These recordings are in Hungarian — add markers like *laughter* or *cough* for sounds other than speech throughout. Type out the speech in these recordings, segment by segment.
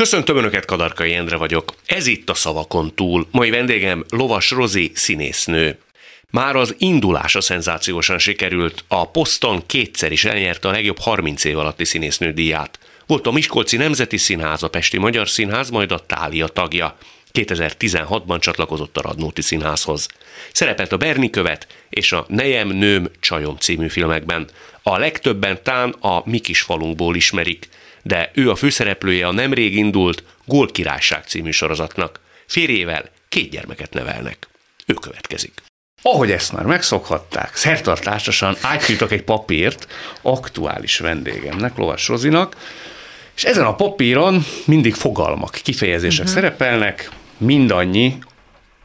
Köszöntöm Önöket, Kadarkai Endre vagyok. Ez itt a Szavakon túl. Mai vendégem Lovas Rozi színésznő. Már az indulása szenzációsan sikerült. A poszton kétszer is elnyerte a legjobb 30 év alatti színésznő díját. Volt a Miskolci Nemzeti Színház, a Pesti Magyar Színház, majd a Tália tagja. 2016-ban csatlakozott a Radnóti Színházhoz. Szerepelt a Berni követ és a Nejem, Nőm, Csajom című filmekben. A legtöbben tán a Mi kis falunkból ismerik, de ő a főszereplője a nemrég indult Gól Királyság című sorozatnak. Férjével két gyermeket nevelnek. Ő következik. Ahogy ezt már megszokhatták, szertartásosan átnyújtok egy papírt aktuális vendégemnek, Lovas Rozinak, és ezen a papíron mindig fogalmak, kifejezések uh-huh. szerepelnek, mindannyi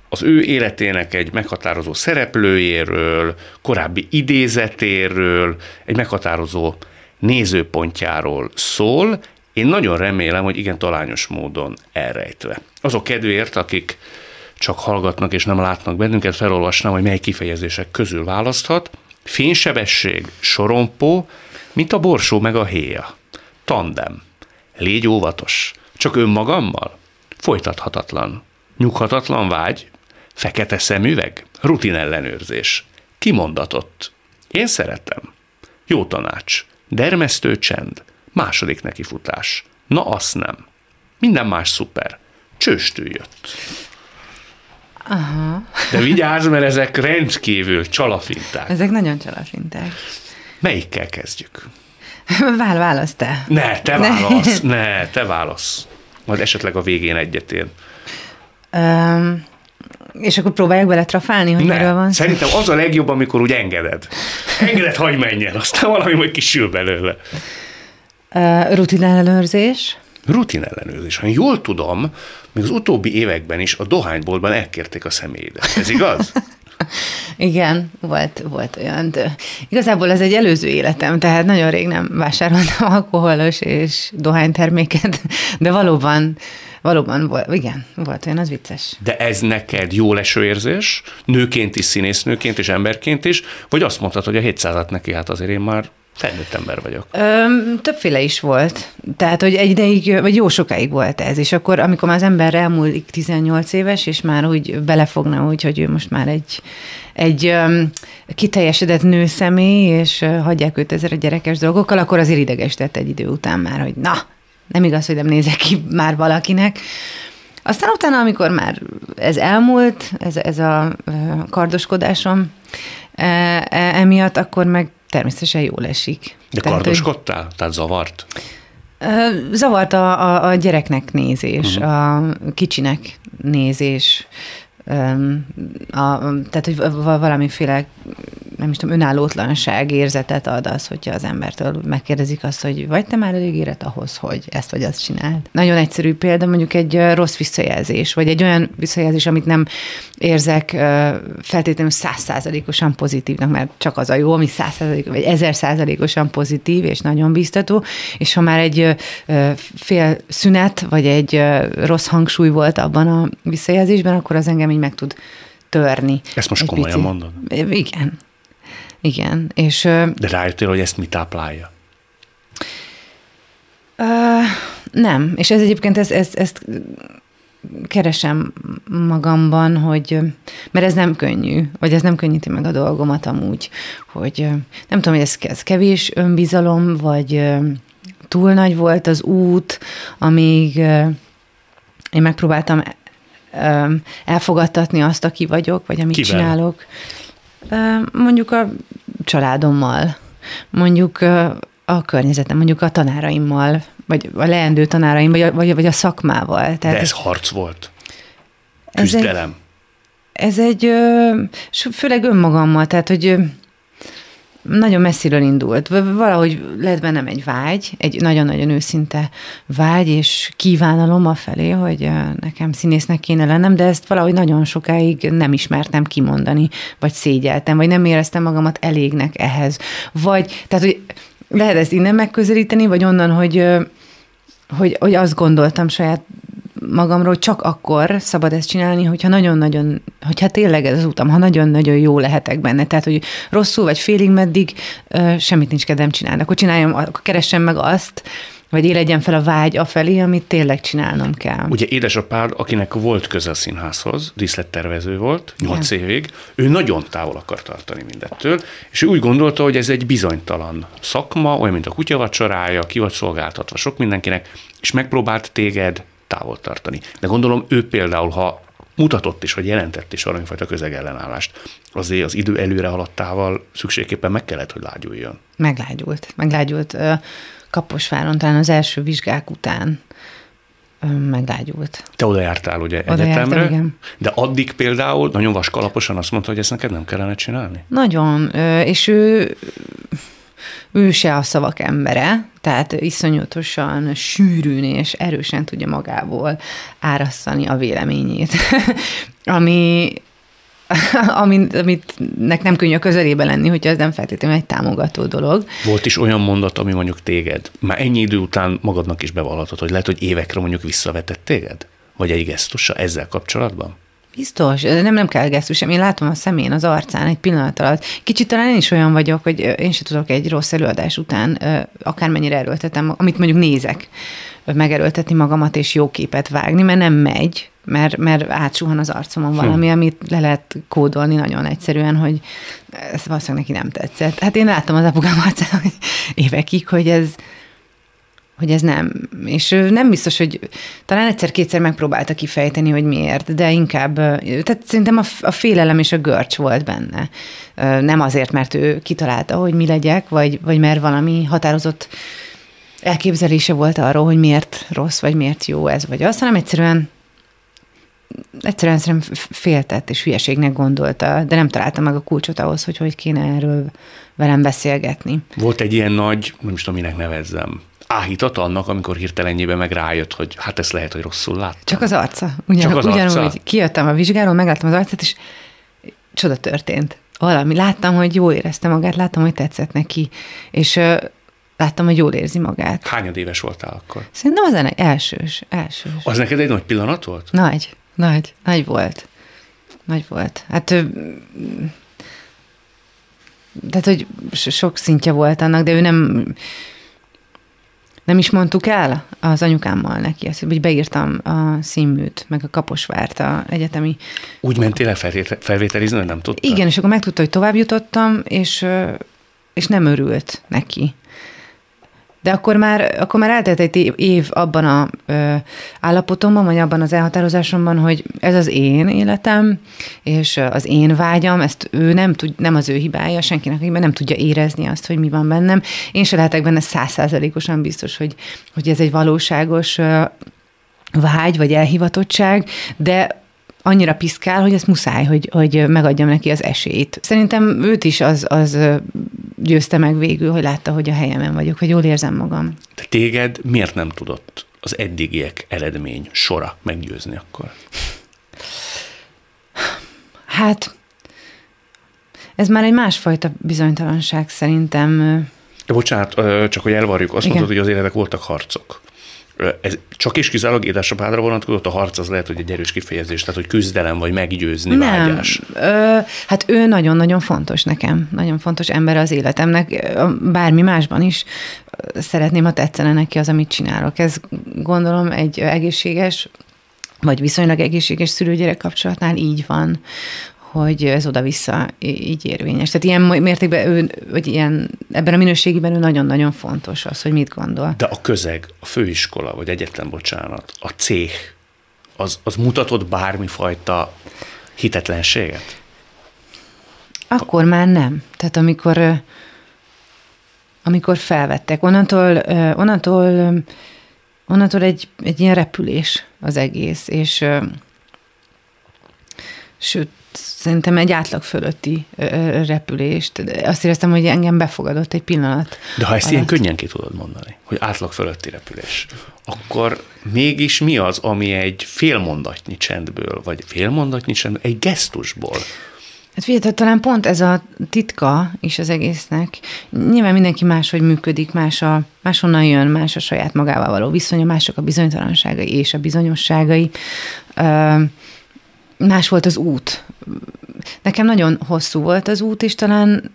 az ő életének egy meghatározó szereplőjéről, korábbi idézetéről, egy meghatározó nézőpontjáról szól. Én nagyon remélem, hogy igen talányos módon elrejtve. Azok kedvéért, akik csak hallgatnak és nem látnak bennünket, felolvasnám, hogy mely kifejezések közül választhat. Fénysebesség, sorompó, mint a borsó meg a héja. Tandem. Légy óvatos. Csak önmagammal? Folytathatatlan. Nyughatatlan vágy? Fekete szemüveg? Rutin ellenőrzés. Kimondatott. Én szeretem. Jó tanács. Dermesztő csend. Második nekifutás. Na, azt nem. Minden más szuper. Csőstül jött. Aha. De vigyázz, mert ezek rendkívül csalafinták. Ezek nagyon csalafinták. Melyikkel kezdjük? Vál, válasz te. Ne, te válasz. Ne, te válasz. Majd esetleg a végén egyet én. Um, és akkor próbálják bele trafálni, hogy Ne, miről van szó? szerintem az a legjobb, amikor úgy engeded. Engeded, hagyj menjen, aztán valami majd kisül belőle. Uh, rutin ellenőrzés. Rutin ellenőrzés. Ha jól tudom, még az utóbbi években is a dohányboltban elkérték a személyedet. Ez igaz? *laughs* Igen, volt, volt olyan. Igazából ez egy előző életem, tehát nagyon rég nem vásároltam alkoholos és dohányterméket, de valóban, valóban igen, volt olyan, az vicces. De ez neked jó leső érzés, nőként is, színésznőként és emberként is, vagy azt mondtad, hogy a 700-at neki, hát azért én már felnőtt ember vagyok. Öm, többféle is volt. Tehát, hogy egy ideig, vagy jó sokáig volt ez, és akkor, amikor már az ember elmúlik 18 éves, és már úgy belefogna úgy, hogy ő most már egy, egy öm, kiteljesedett nőszemély, és hagyják őt ezzel a gyerekes dolgokkal, akkor azért idegesített egy idő után már, hogy na, nem igaz, hogy nem nézek ki már valakinek. Aztán utána, amikor már ez elmúlt, ez, ez a kardoskodásom e, e, emiatt, akkor meg természetesen jól esik. De Tehát, hogy- kardoskodtál? Tehát zavart? Zavart a, a, a gyereknek nézés, uh-huh. a kicsinek nézés, a, tehát, hogy va- va- valamiféle, nem is tudom, önállótlanság érzetet ad az, hogyha az embertől megkérdezik azt, hogy vagy te már elég érett ahhoz, hogy ezt vagy azt csináld. Nagyon egyszerű példa, mondjuk egy rossz visszajelzés, vagy egy olyan visszajelzés, amit nem érzek feltétlenül százszázalékosan pozitívnak, mert csak az a jó, ami százszázalékos, vagy ezer százalékosan pozitív és nagyon biztató, és ha már egy fél szünet, vagy egy rossz hangsúly volt abban a visszajelzésben, akkor az engem így meg tud törni. Ezt most komolyan pici- mondod? Igen. Igen, és De rájöttél, hogy ezt mi táplálja? ö, nem, és ez egyébként ezt, ezt, ezt keresem magamban, hogy, mert ez nem könnyű, vagy ez nem könnyíti meg a dolgomat amúgy, hogy nem tudom, hogy ez, ez kevés önbizalom, vagy túl nagy volt az út, amíg én megpróbáltam elfogadtatni azt, aki vagyok, vagy amit Kivel? csinálok. Mondjuk a családommal, mondjuk a környezetem, mondjuk a tanáraimmal, vagy a leendő tanáraim, vagy a, vagy, vagy a szakmával. De Tehát ez harc volt? Ez egy- Küzdelem? ez egy, ö, s- főleg önmagammal, tehát, hogy nagyon messziről indult. Valahogy lett bennem egy vágy, egy nagyon-nagyon őszinte vágy, és kívánalom a felé, hogy nekem színésznek kéne lennem, de ezt valahogy nagyon sokáig nem ismertem kimondani, vagy szégyeltem, vagy nem éreztem magamat elégnek ehhez. Vagy, tehát, hogy lehet ezt innen megközelíteni, vagy onnan, hogy, hogy, hogy azt gondoltam saját magamról, csak akkor szabad ezt csinálni, hogyha nagyon-nagyon, hogyha tényleg ez az utam, ha nagyon-nagyon jó lehetek benne. Tehát, hogy rosszul vagy félig meddig ö, semmit nincs kedvem csinálni. Akkor csináljam, akkor keressem meg azt, vagy éledjen fel a vágy afelé, amit tényleg csinálnom kell. Ugye édesapád, akinek volt köze a színházhoz, díszlettervező volt, nyolc évig, ő nagyon távol akar tartani mindettől, és ő úgy gondolta, hogy ez egy bizonytalan szakma, olyan, mint a kutyavacsorája, ki vagy szolgáltatva sok mindenkinek, és megpróbált téged távol tartani. De gondolom ő például, ha mutatott is, vagy jelentett is valamifajta közegellenállást, azért az idő előre haladtával szükségképpen meg kellett, hogy lágyuljon. Meglágyult, meglágyult. Kaposváron talán az első vizsgák után meglágyult. Te oda jártál ugye oda egyetemre, jártam, igen. de addig például nagyon vaskalaposan azt mondta, hogy ezt neked nem kellene csinálni? Nagyon, és ő, ő se a szavak embere, tehát iszonyatosan sűrűn és erősen tudja magából árasztani a véleményét, *laughs* ami, *laughs* amit, amit nek nem könnyű a közelébe lenni, hogyha ez nem feltétlenül egy támogató dolog. Volt is olyan mondat, ami mondjuk téged, már ennyi idő után magadnak is bevallhatod, hogy lehet, hogy évekre mondjuk visszavetett téged? Vagy egy gesztusa ezzel kapcsolatban? Biztos, nem, nem kell gesztus sem. Én látom a szemén, az arcán egy pillanat alatt. Kicsit talán én is olyan vagyok, hogy én sem tudok egy rossz előadás után, akármennyire erőltetem, amit mondjuk nézek, megerőltetni magamat és jó képet vágni, mert nem megy, mert, mert átsuhan az arcomon valami, hm. amit le lehet kódolni nagyon egyszerűen, hogy ez valószínűleg neki nem tetszett. Hát én láttam az apukám arcán hogy évekig, hogy ez, hogy ez nem. És nem biztos, hogy talán egyszer-kétszer megpróbálta kifejteni, hogy miért, de inkább, tehát szerintem a, a félelem és a görcs volt benne. Nem azért, mert ő kitalálta, hogy mi legyek, vagy, vagy mert valami határozott elképzelése volt arról, hogy miért rossz, vagy miért jó ez, vagy az, hanem egyszerűen egyszerűen szerintem féltett és hülyeségnek gondolta, de nem találta meg a kulcsot ahhoz, hogy hogy kéne erről velem beszélgetni. Volt egy ilyen nagy, nem is tudom, minek nevezzem, áhítat annak, amikor hirtelenjében meg rájött, hogy hát ez lehet, hogy rosszul lát. Csak az arca. Ugyan, Csak az ugyanúgy arca. kijöttem a vizsgáról, megláttam az arcát, és csoda történt. Valami. Láttam, hogy jól érezte magát, láttam, hogy tetszett neki, és uh, láttam, hogy jól érzi magát. Hányad éves voltál akkor? Szerintem az ennek elsős, elsős. Az neked egy nagy pillanat volt? Nagy, nagy, nagy volt. Nagy volt. Hát tehát, hogy sok szintje volt annak, de ő nem, nem is mondtuk el az anyukámmal neki, azt, hogy beírtam a színműt, meg a Kaposvárt, a egyetemi... Úgy mentél el felvételizni, nem tudta? Igen, és akkor megtudta, hogy tovább jutottam, és, és nem örült neki. De akkor már, akkor már eltelt egy év abban a ö, állapotomban, vagy abban az elhatározásomban, hogy ez az én életem, és az én vágyam, ezt ő nem tud, nem az ő hibája, senkinek hibája, nem tudja érezni azt, hogy mi van bennem. Én se lehetek benne százszázalékosan biztos, hogy, hogy ez egy valóságos ö, vágy, vagy elhivatottság, de annyira piszkál, hogy ez muszáj, hogy, hogy megadjam neki az esélyt. Szerintem őt is az, az győzte meg végül, hogy látta, hogy a helyemen vagyok, hogy jól érzem magam. De téged miért nem tudott az eddigiek eredmény sora meggyőzni akkor? Hát, ez már egy másfajta bizonytalanság szerintem. De bocsánat, csak hogy elvarjuk, azt Igen. mondod, hogy az életek voltak harcok ez csak és kizárólag édesapádra vonatkozott, a harc az lehet, hogy egy erős kifejezés, tehát hogy küzdelem vagy meggyőzni Nem. vágyás. Ö, hát ő nagyon-nagyon fontos nekem, nagyon fontos ember az életemnek, bármi másban is szeretném, ha tetszene neki az, amit csinálok. Ez gondolom egy egészséges vagy viszonylag egészséges szülőgyerek kapcsolatnál így van, hogy ez oda-vissza így érvényes. Tehát ilyen mértékben ő, vagy ilyen, ebben a minőségében ő nagyon-nagyon fontos az, hogy mit gondol. De a közeg, a főiskola, vagy egyetem, bocsánat, a céh, az, az mutatott bármifajta hitetlenséget? Akkor már nem. Tehát amikor, amikor felvettek, onnantól, onnantól, onnantól egy, egy ilyen repülés az egész, és sőt, szerintem egy átlag fölötti repülést. Azt éreztem, hogy engem befogadott egy pillanat. De ha ezt alatt. ilyen könnyen ki tudod mondani, hogy átlag fölötti repülés, akkor mégis mi az, ami egy félmondatnyi csendből, vagy félmondatnyi csendből, egy gesztusból Hát figyelj, talán pont ez a titka is az egésznek. Nyilván mindenki máshogy működik, más a, máshonnan jön, más a saját magával való viszonya, mások a bizonytalanságai és a bizonyosságai más volt az út. Nekem nagyon hosszú volt az út, és talán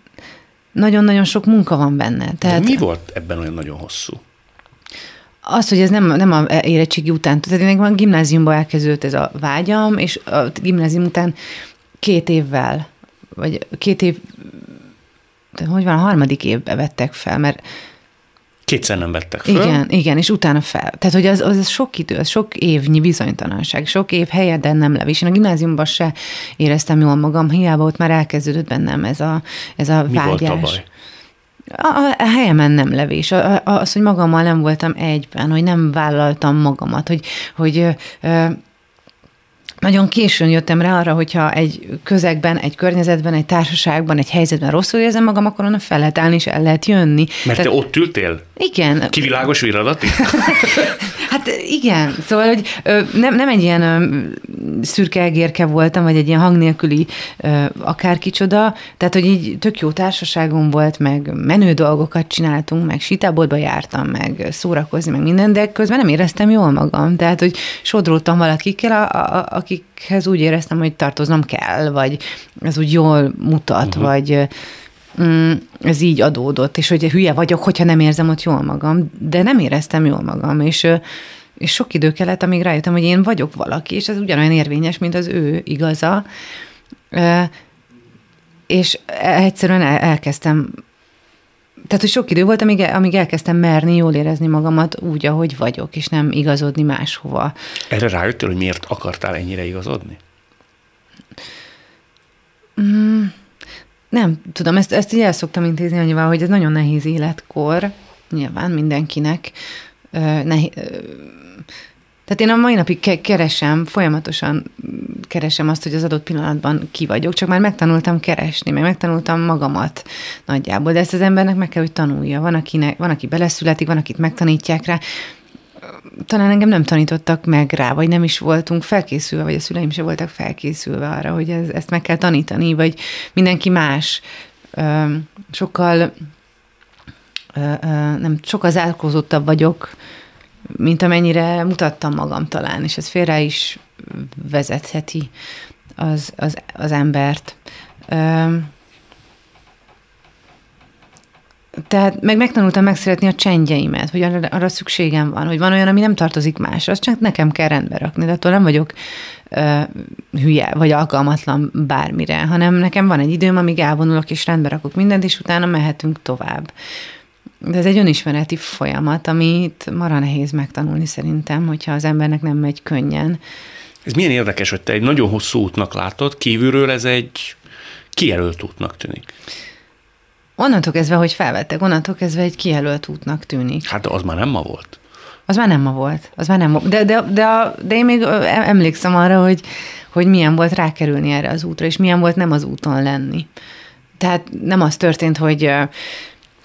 nagyon-nagyon sok munka van benne. Tehát... De mi volt ebben olyan nagyon hosszú? az, hogy ez nem, nem a érettségi után, tehát én van gimnáziumban elkezdődött ez a vágyam, és a gimnázium után két évvel, vagy két év, hogy van, a harmadik évbe vettek fel, mert Kétszer nem vettek fel. igen, igen, és utána fel. Tehát, hogy az, az sok idő, az sok évnyi bizonytalanság, sok év helyeden nem lev. És én a gimnáziumban se éreztem jól magam, hiába ott már elkezdődött bennem ez a, ez a Mi vágyás. volt a baj? A, a helyemen nem levés. A, a, az, hogy magammal nem voltam egyben, hogy nem vállaltam magamat, hogy, hogy ö, nagyon későn jöttem rá arra, hogyha egy közegben, egy környezetben, egy társaságban, egy helyzetben rosszul érzem magam, akkor onnan fel lehet állni, és el lehet jönni. Mert te ott ültél? Igen. Kivilágos viradati? *laughs* Hát igen, szóval, hogy nem, nem egy ilyen szürke egérke voltam, vagy egy ilyen hang nélküli ö, akárkicsoda, tehát, hogy így tök jó társaságom volt, meg menő dolgokat csináltunk, meg sítáboltba jártam, meg szórakozni, meg minden, de közben nem éreztem jól magam. Tehát, hogy sodródtam valakikkel, a, a, akikhez úgy éreztem, hogy tartoznom kell, vagy ez úgy jól mutat, uh-huh. vagy mm, ez így adódott, és hogy hülye vagyok, hogyha nem érzem ott jól magam, de nem éreztem jól magam, és, és sok idő kellett, amíg rájöttem, hogy én vagyok valaki, és ez ugyanolyan érvényes, mint az ő igaza, és egyszerűen el- elkezdtem tehát, hogy sok idő volt, amíg, amíg elkezdtem merni jól érezni magamat úgy, ahogy vagyok, és nem igazodni máshova. Erre rájöttél, hogy miért akartál ennyire igazodni? Nem tudom, ezt, ezt így el szoktam intézni annyival, hogy ez nagyon nehéz életkor, nyilván mindenkinek. Ö, nehé, ö, tehát én a mai napig ke- keresem, folyamatosan keresem azt, hogy az adott pillanatban ki vagyok, csak már megtanultam keresni, meg megtanultam magamat nagyjából, de ezt az embernek meg kell, hogy tanulja. Van, akinek, van aki beleszületik, van, akit megtanítják rá, talán engem nem tanítottak meg rá, vagy nem is voltunk felkészülve, vagy a szüleim se voltak felkészülve arra, hogy ez, ezt meg kell tanítani, vagy mindenki más. Ö, sokkal ö, ö, nem, sokkal zárkózottabb vagyok, mint amennyire mutattam magam talán, és ez félre is vezetheti az, az, az embert. Ö, tehát meg megtanultam megszeretni a csendjeimet, hogy arra, arra szükségem van, hogy van olyan, ami nem tartozik másra, azt csak nekem kell rendbe rakni, de attól nem vagyok ö, hülye, vagy alkalmatlan bármire, hanem nekem van egy időm, amíg elvonulok és rendbe rakok mindent, és utána mehetünk tovább. De ez egy önismereti folyamat, amit mara nehéz megtanulni szerintem, hogyha az embernek nem megy könnyen. Ez milyen érdekes, hogy te egy nagyon hosszú útnak látod, kívülről ez egy kijelölt útnak tűnik. Onnantól kezdve, hogy felvettek, onnantól kezdve egy kijelölt útnak tűnik. Hát az már nem ma volt. Az már nem ma volt. Az már nem ma. De, de, de, a, de én még emlékszem arra, hogy, hogy milyen volt rákerülni erre az útra, és milyen volt nem az úton lenni. Tehát nem az történt, hogy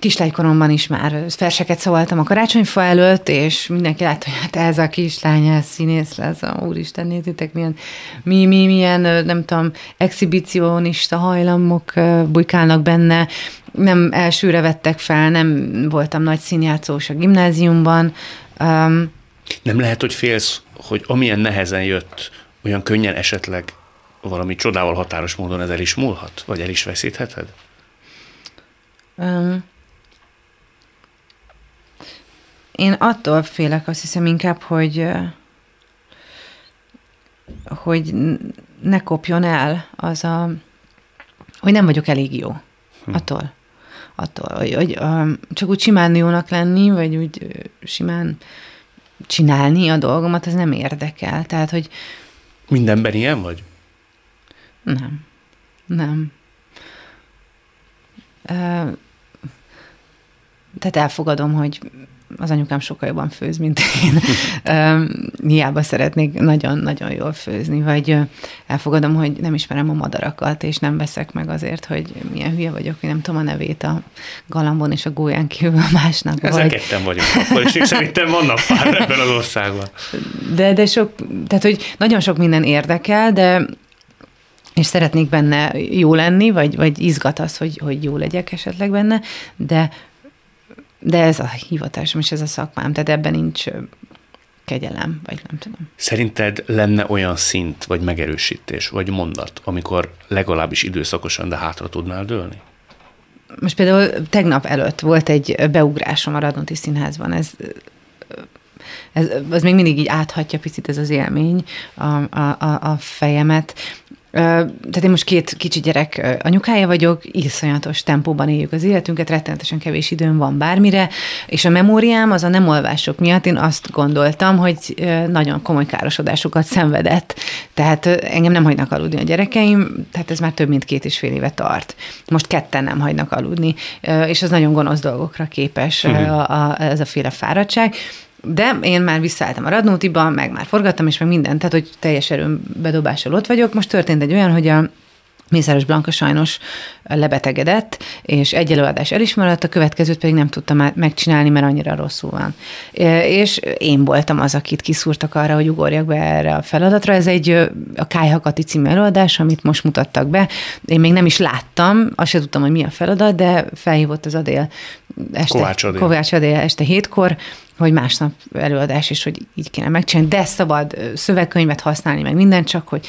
kislánykoromban is már verseket szóltam a karácsonyfa előtt, és mindenki látta, hogy hát ez a kislány, ez színész lesz, a úristen, nézzétek, milyen, mi, mi, milyen, nem tudom, exhibicionista hajlamok bujkálnak benne, nem elsőre vettek fel, nem voltam nagy színjátszós a gimnáziumban, um, Nem lehet, hogy félsz, hogy amilyen nehezen jött, olyan könnyen esetleg valami csodával határos módon ez el is múlhat? Vagy el is veszítheted? Um, én attól félek, azt hiszem inkább, hogy hogy ne kopjon el az a, hogy nem vagyok elég jó. Attól. Attól, hogy, hogy um, csak úgy simán jónak lenni, vagy úgy simán csinálni a dolgomat, ez nem érdekel. Tehát, hogy Mindenben ilyen vagy? Nem. Nem. Ö, Tehát elfogadom, hogy az anyukám sokkal jobban főz, mint én. *laughs* Hiába szeretnék nagyon-nagyon jól főzni, vagy elfogadom, hogy nem ismerem a madarakat, és nem veszek meg azért, hogy milyen hülye vagyok, hogy nem tudom a nevét a galambon és a gólyán kívül másnak. Ezzel vagy, ketten vagyunk akkor, még szerintem vannak pár *laughs* ebben az országban. De, de sok, tehát hogy nagyon sok minden érdekel, de és szeretnék benne jó lenni, vagy, vagy izgat az, hogy, hogy jó legyek esetleg benne, de, de ez a hivatásom, és ez a szakmám, tehát ebben nincs kegyelem, vagy nem tudom. Szerinted lenne olyan szint, vagy megerősítés, vagy mondat, amikor legalábbis időszakosan, de hátra tudnál dőlni? Most például tegnap előtt volt egy beugrásom a Radnóti Színházban, ez ez, az még mindig így áthatja picit ez az élmény a, a, a fejemet. Tehát én most két kicsi gyerek anyukája vagyok, iszonyatos tempóban éljük az életünket, rettenetesen kevés időm van bármire, és a memóriám az a nem olvások miatt én azt gondoltam, hogy nagyon komoly károsodásokat szenvedett. Tehát engem nem hagynak aludni a gyerekeim, tehát ez már több mint két és fél éve tart. Most ketten nem hagynak aludni, és az nagyon gonosz dolgokra képes uh-huh. a, a, ez a féle fáradtság. De én már visszaálltam a Radnótiba, meg már forgattam, és meg mindent, tehát hogy teljes erőm bedobással ott vagyok. Most történt egy olyan, hogy a Mészáros Blanka sajnos lebetegedett, és egy előadás elismerett, a következőt pedig nem tudtam megcsinálni, mert annyira rosszul van. És én voltam az, akit kiszúrtak arra, hogy ugorjak be erre a feladatra. Ez egy a Kájhakati című előadás, amit most mutattak be. Én még nem is láttam, azt se tudtam, hogy mi a feladat, de felhívott az Adél este, Kovács Adél. Kovács Adél este hétkor, hogy másnap előadás, és hogy így kéne megcsinálni, de szabad szövegkönyvet használni, meg minden, csak hogy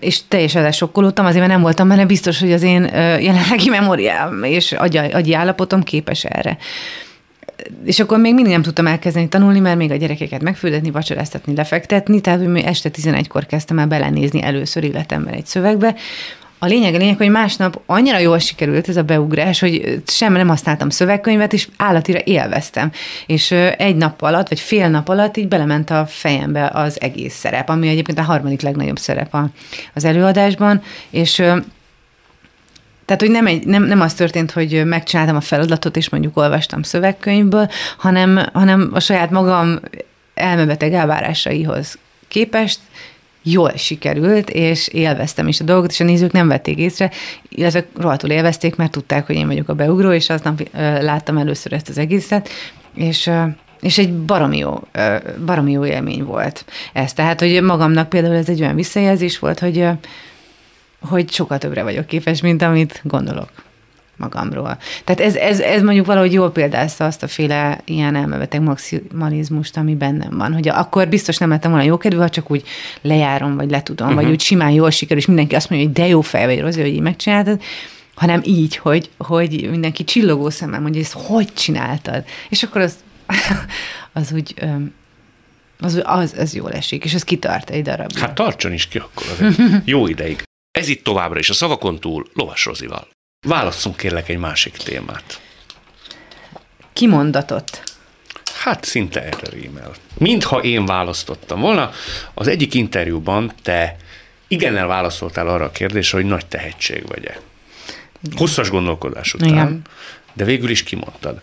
és teljesen sokkolódtam, azért mert nem voltam benne biztos, hogy az én jelenlegi memóriám és agyi, agyi állapotom képes erre. És akkor még mindig nem tudtam elkezdeni tanulni, mert még a gyerekeket megfüldetni, vacsoráztatni, lefektetni, tehát este 11-kor kezdtem el belenézni először életemben egy szövegbe, a lényeg a lényeg, hogy másnap annyira jól sikerült ez a beugrás, hogy sem nem használtam szövegkönyvet, és állatira élveztem. És egy nap alatt, vagy fél nap alatt így belement a fejembe az egész szerep, ami egyébként a harmadik legnagyobb szerep az előadásban, és tehát, hogy nem, egy, nem, nem az történt, hogy megcsináltam a feladatot, és mondjuk olvastam szövegkönyvből, hanem, hanem a saját magam elmebeteg elvárásaihoz képest jól sikerült, és élveztem is a dolgot, és a nézők nem vették észre, illetve rohadtul élvezték, mert tudták, hogy én vagyok a beugró, és aznap láttam először ezt az egészet, és és egy baromi jó, baromi jó élmény volt ez. Tehát, hogy magamnak például ez egy olyan visszajelzés volt, hogy, hogy sokkal többre vagyok képes, mint amit gondolok magamról. Tehát ez, ez, ez mondjuk valahogy jól példázta azt a féle ilyen elmebeteg maximalizmust, ami bennem van, hogy akkor biztos nem lettem volna jókedvű, ha csak úgy lejárom, vagy letudom, uh-huh. vagy úgy simán jól sikerül, és mindenki azt mondja, hogy de jó fej vagy, Rozi, hogy így megcsináltad, hanem így, hogy, hogy mindenki csillogó szemmel mondja, hogy ezt hogy csináltad? És akkor az, *laughs* az úgy az, az, az jól esik, és ez kitart egy darabig. Hát tartson is ki akkor, az jó ideig. Ez itt továbbra is a szavakon túl Lovas Rozival. Válasszunk kérlek egy másik témát. Kimondatot. Hát szinte erre rímel. Mintha én választottam volna, az egyik interjúban te igennel válaszoltál arra a kérdésre, hogy nagy tehetség vagy-e. Hosszas gondolkodás után, Igen. de végül is kimondtad.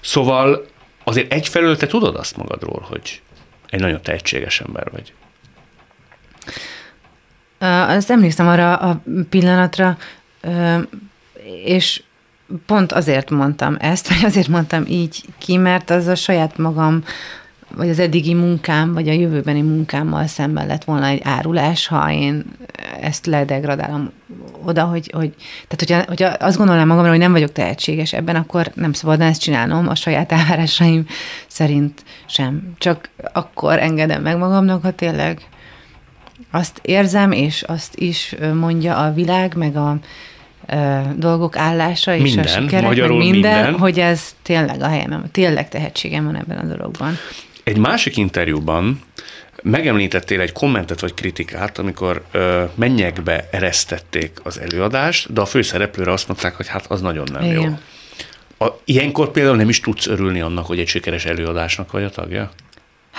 Szóval azért egyfelől te tudod azt magadról, hogy egy nagyon tehetséges ember vagy. Azt emlékszem arra a pillanatra, és pont azért mondtam ezt, vagy azért mondtam így ki, mert az a saját magam, vagy az eddigi munkám, vagy a jövőbeni munkámmal szemben lett volna egy árulás, ha én ezt ledegradálom oda, hogy, hogy tehát hogyha, hogyha azt gondolnám magamra, hogy nem vagyok tehetséges ebben, akkor nem szabadna ezt csinálnom a saját elvárásaim szerint sem. Csak akkor engedem meg magamnak, ha tényleg azt érzem, és azt is mondja a világ, meg a, dolgok állása és minden, a sikerek, magyarul minden, minden, hogy ez tényleg a helyem, tényleg tehetségem van ebben a dologban. Egy másik interjúban megemlítettél egy kommentet vagy kritikát, amikor ö, mennyekbe eresztették az előadást, de a főszereplőre azt mondták, hogy hát az nagyon nem Igen. jó. A, ilyenkor például nem is tudsz örülni annak, hogy egy sikeres előadásnak vagy a tagja?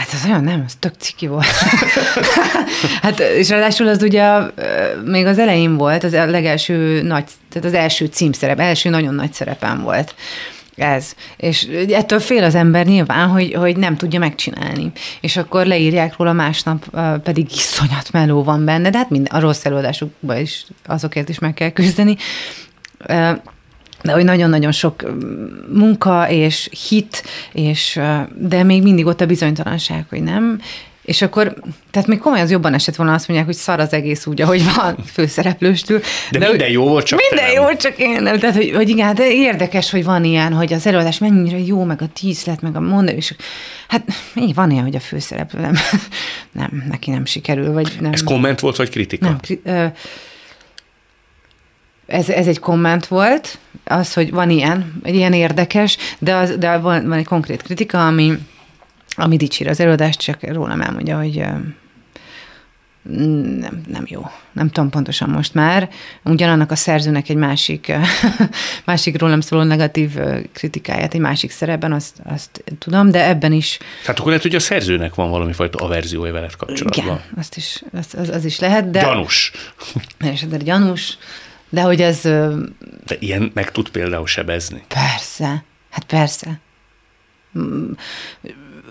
Hát ez olyan nem, ez tök ciki volt. *laughs* hát, és ráadásul az ugye még az elején volt, az a legelső nagy, tehát az első címszerep, első nagyon nagy szerepem volt ez. És ettől fél az ember nyilván, hogy, hogy nem tudja megcsinálni. És akkor leírják róla másnap, pedig iszonyat meló van benne, de hát minden, a rossz előadásukban is azokért is meg kell küzdeni de hogy nagyon-nagyon sok munka és hit, és, de még mindig ott a bizonytalanság, hogy nem. És akkor, tehát még komolyan az jobban esett volna azt mondják, hogy szar az egész úgy, ahogy van *laughs* főszereplőstől. De, de minden jó volt, csak Minden jó, csak én nem. Tehát, hogy, hogy igen, de érdekes, hogy van ilyen, hogy az előadás mennyire jó, meg a tízlet, meg a mondani, és hát így van ilyen, hogy a főszereplő nem, *laughs* nem neki nem sikerül, vagy nem. Ez komment volt, vagy kritika? Nem, kri, ö, ez, ez egy komment volt, az, hogy van ilyen, egy ilyen érdekes, de, az, de van, van egy konkrét kritika, ami ami dicsér az előadást, csak rólam elmondja, hogy nem, nem jó. Nem tudom pontosan most már. Ugyanannak a szerzőnek egy másik, *laughs* másik rólam szóló negatív kritikáját, egy másik szerepben, azt, azt tudom, de ebben is Tehát akkor lehet, hogy a szerzőnek van valami fajta averziója veled kapcsolatban. igen, azt is, az, az, az is lehet, de... Gyanús. És de gyanús, de hogy ez De ilyen meg tud például sebezni. persze, hát persze. Mm,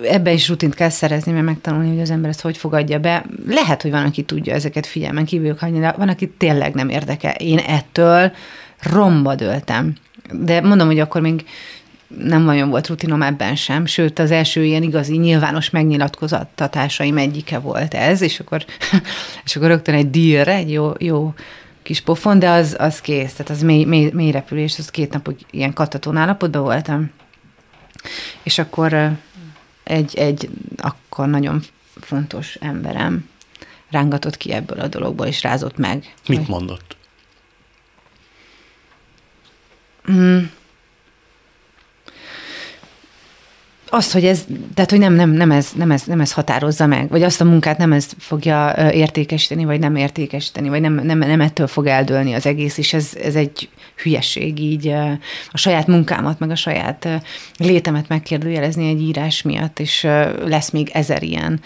Ebbe is rutint kell szerezni, mert megtanulni, hogy az ember ezt hogy fogadja be. Lehet, hogy van, aki tudja ezeket figyelmen kívül hagyni, de van, aki tényleg nem érdekel. Én ettől romba döltem. De mondom, hogy akkor még nem nagyon volt rutinom ebben sem, sőt az első ilyen igazi nyilvános megnyilatkozattatásaim egyike volt ez, és akkor, *laughs* és akkor rögtön egy dílre, egy jó, jó kis pofon, de az, az kész, tehát az mély, mély, mély repülés, az két napig ilyen katatón állapotban voltam. És akkor egy, egy akkor nagyon fontos emberem rángatott ki ebből a dologból, és rázott meg. Mit mondott? Azt, hogy ez, tehát hogy nem, nem, nem, ez, nem, ez, nem ez határozza meg, vagy azt a munkát nem ez fogja értékesíteni, vagy nem értékesíteni, vagy nem, nem, nem ettől fog eldőlni az egész, és ez, ez egy hülyeség így a saját munkámat, meg a saját létemet megkérdőjelezni egy írás miatt, és lesz még ezer ilyen.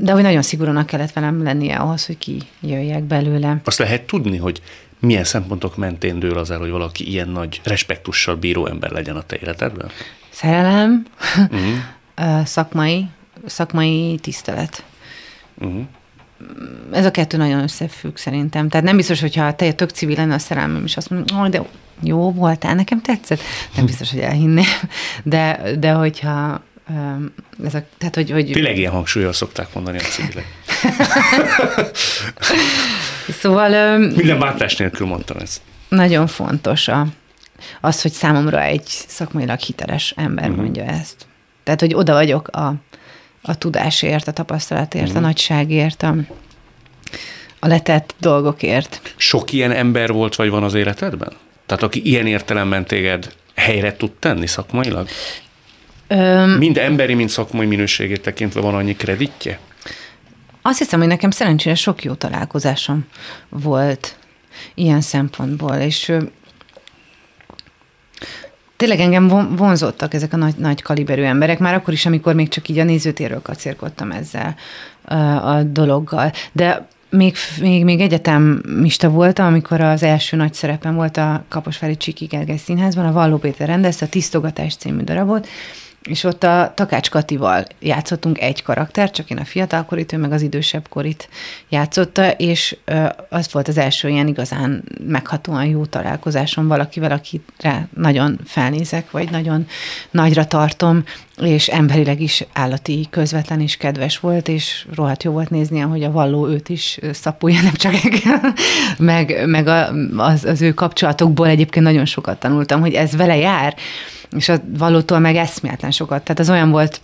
De hogy nagyon szigorúnak kellett velem lennie ahhoz, hogy ki jöjjek belőle. Azt lehet tudni, hogy milyen szempontok mentén dől az el, hogy valaki ilyen nagy respektussal bíró ember legyen a te életedben? Szerelem, *laughs* Uh-huh. szakmai, szakmai tisztelet. Uh-huh. ez a kettő nagyon összefügg szerintem. Tehát nem biztos, hogyha te tök civil lenne a szerelmem, és azt mondom, hogy de jó voltál, nekem tetszett. Nem biztos, hogy elhinném. De, de hogyha ez a, tehát, hogy, hogy Tényleg ilyen hangsúlyjal szokták mondani a civilek. *laughs* szóval Minden bántás nélkül mondtam ezt. nagyon fontos a, az, hogy számomra egy szakmailag hiteles ember Mhm. uh-huh. mondja ezt. Tehát, hogy oda vagyok a, a tudásért, a tapasztalatért, Mhm. uh-huh. a nagyságért, a, a letett dolgokért. Sok ilyen ember volt vagy van az életedben? Tehát aki ilyen értelemben téged helyre tud tenni szakmailag? Öm, Mind emberi, mind szakmai minőségét tekintve van annyi kreditje? Azt hiszem, hogy nekem szerencsére sok jó találkozásom volt ilyen szempontból, és tényleg engem von- vonzottak ezek a nagy, nagy kaliberű emberek, már akkor is, amikor még csak így a nézőtérről kacérkodtam ezzel a dologgal. De még, még, még egyetemista voltam, amikor az első nagy szerepem volt a Kaposvári Csiki Gergely Színházban, a Valló Péter rendezte a Tisztogatás című darabot, és ott a Takács Katival játszottunk egy karakter, csak én a fiatalkorit, ő meg az idősebb korit játszotta, és az volt az első ilyen igazán meghatóan jó találkozásom valakivel, akire nagyon felnézek, vagy nagyon nagyra tartom, és emberileg is állati közvetlen és kedves volt, és rohadt jó volt nézni, ahogy a valló őt is szapulja, nem csak meg, meg a, az, az ő kapcsolatokból egyébként nagyon sokat tanultam, hogy ez vele jár, és a valótól meg eszméletlen sokat. Tehát az olyan volt,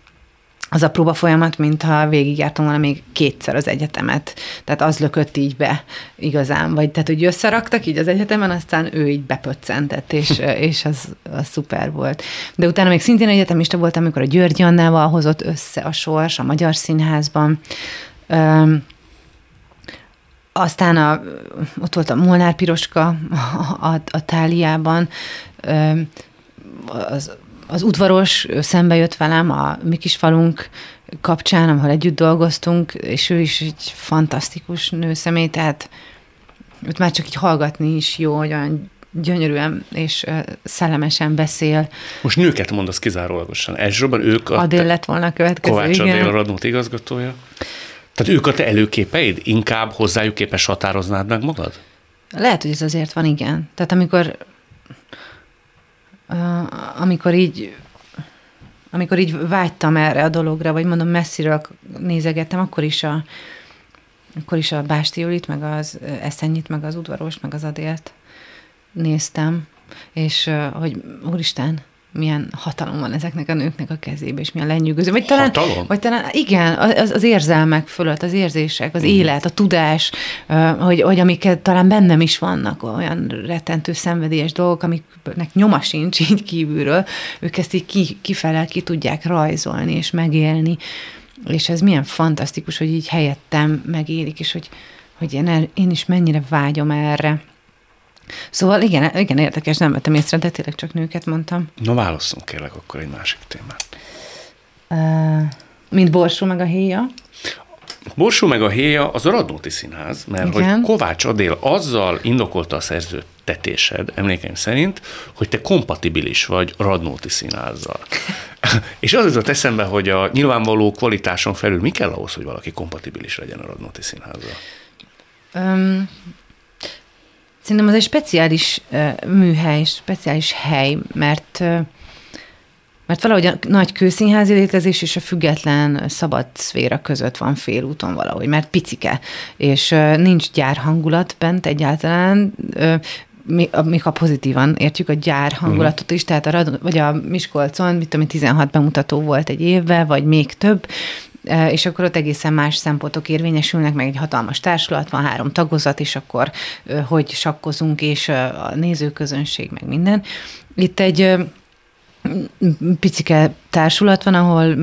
az a próba folyamat, mintha végigjártam volna még kétszer az egyetemet. Tehát az lökött így be igazán. Vagy tehát, hogy összeraktak így az egyetemen, aztán ő így bepöccentett, és, *laughs* és az, az szuper volt. De utána még szintén egyetemista voltam, amikor a György Annával hozott össze a sors a Magyar Színházban. Öm, aztán a, ott volt a Molnár Piroska a, a, a Táliában, öm, az, az udvaros szembe jött velem a mi kis falunk kapcsán, ahol együtt dolgoztunk, és ő is egy fantasztikus nőszemély, tehát őt már csak így hallgatni is jó, hogy olyan gyönyörűen és szellemesen beszél. Most nőket mondasz kizárólagosan. Elsősorban ők a Adél lett volna a következő, Kovács Adél a igen. Radnót igazgatója. Tehát ők a te előképeid? Inkább hozzájuk képes határoznád meg magad? Lehet, hogy ez azért van, igen. Tehát amikor, amikor így amikor így vágytam erre a dologra, vagy mondom messziről nézegettem, akkor is a, akkor is a Básti meg az Eszenyit, meg az udvarost, meg az Adélt néztem, és hogy úristen, milyen hatalom van ezeknek a nőknek a kezébe, és milyen lenyűgöző. Vagy talán, Hatalom? Vagy talán igen, az, az érzelmek fölött, az érzések, az élet, a tudás, hogy, hogy amiket talán bennem is vannak, olyan rettentő szenvedélyes dolgok, amiknek nyoma sincs így kívülről, ők ezt így ki, kifele ki tudják rajzolni és megélni. És ez milyen fantasztikus, hogy így helyettem megélik, és hogy, hogy én, el, én is mennyire vágyom erre. Szóval igen, igen, érdekes, nem vettem észre, de tényleg csak nőket mondtam. Na válasszunk kérlek akkor egy másik témát. Uh, mint Borsó meg a héja. Borsó meg a héja az a Radnóti Színház, mert Igen. hogy Kovács Adél azzal indokolta a szerződtetésed, emlékeim szerint, hogy te kompatibilis vagy Radnóti Színházzal. *laughs* És az jutott eszembe, hogy a nyilvánvaló kvalitáson felül mi kell ahhoz, hogy valaki kompatibilis legyen a Radnóti Színházzal? Um, szerintem az egy speciális műhely, speciális hely, mert mert valahogy a nagy kőszínházi létezés és a független szabad szféra között van félúton valahogy, mert picike, és uh, nincs gyárhangulat bent egyáltalán, uh, mi ha pozitívan értjük a gyár hangulatot is, tehát a, Radon, vagy a Miskolcon, mit tudom, én, 16 bemutató volt egy évben, vagy még több, és akkor ott egészen más szempontok érvényesülnek, meg egy hatalmas társulat, van három tagozat, és akkor hogy sakkozunk, és a nézőközönség, meg minden. Itt egy picike társulat van, ahol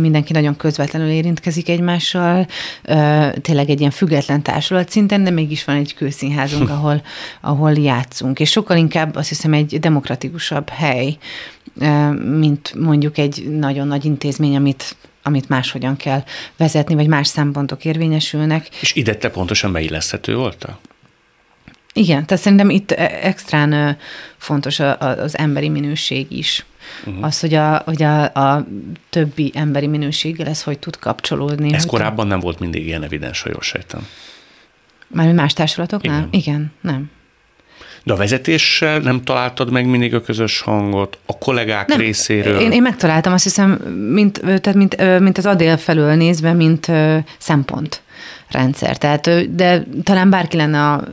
mindenki nagyon közvetlenül érintkezik egymással, tényleg egy ilyen független társulat szinten, de mégis van egy kőszínházunk, ahol, ahol játszunk. És sokkal inkább azt hiszem egy demokratikusabb hely, mint mondjuk egy nagyon nagy intézmény, amit amit máshogyan kell vezetni, vagy más szempontok érvényesülnek. És ide te pontosan beilleszthető voltál? Igen, tehát szerintem itt extrán fontos az emberi minőség is. Uh-huh. Az, hogy, a, hogy a, a többi emberi minőséggel ez hogy tud kapcsolódni. Ez hogy korábban nem volt mindig ilyen evidens, ha jól sejtem. Már más társulatoknál? Igen. Igen, nem. De a vezetéssel nem találtad meg mindig a közös hangot, a kollégák nem, részéről? Én, én megtaláltam, azt hiszem, mint, tehát mint, mint az Adél felől nézve, mint szempont rendszer. Tehát, de talán bárki lenne a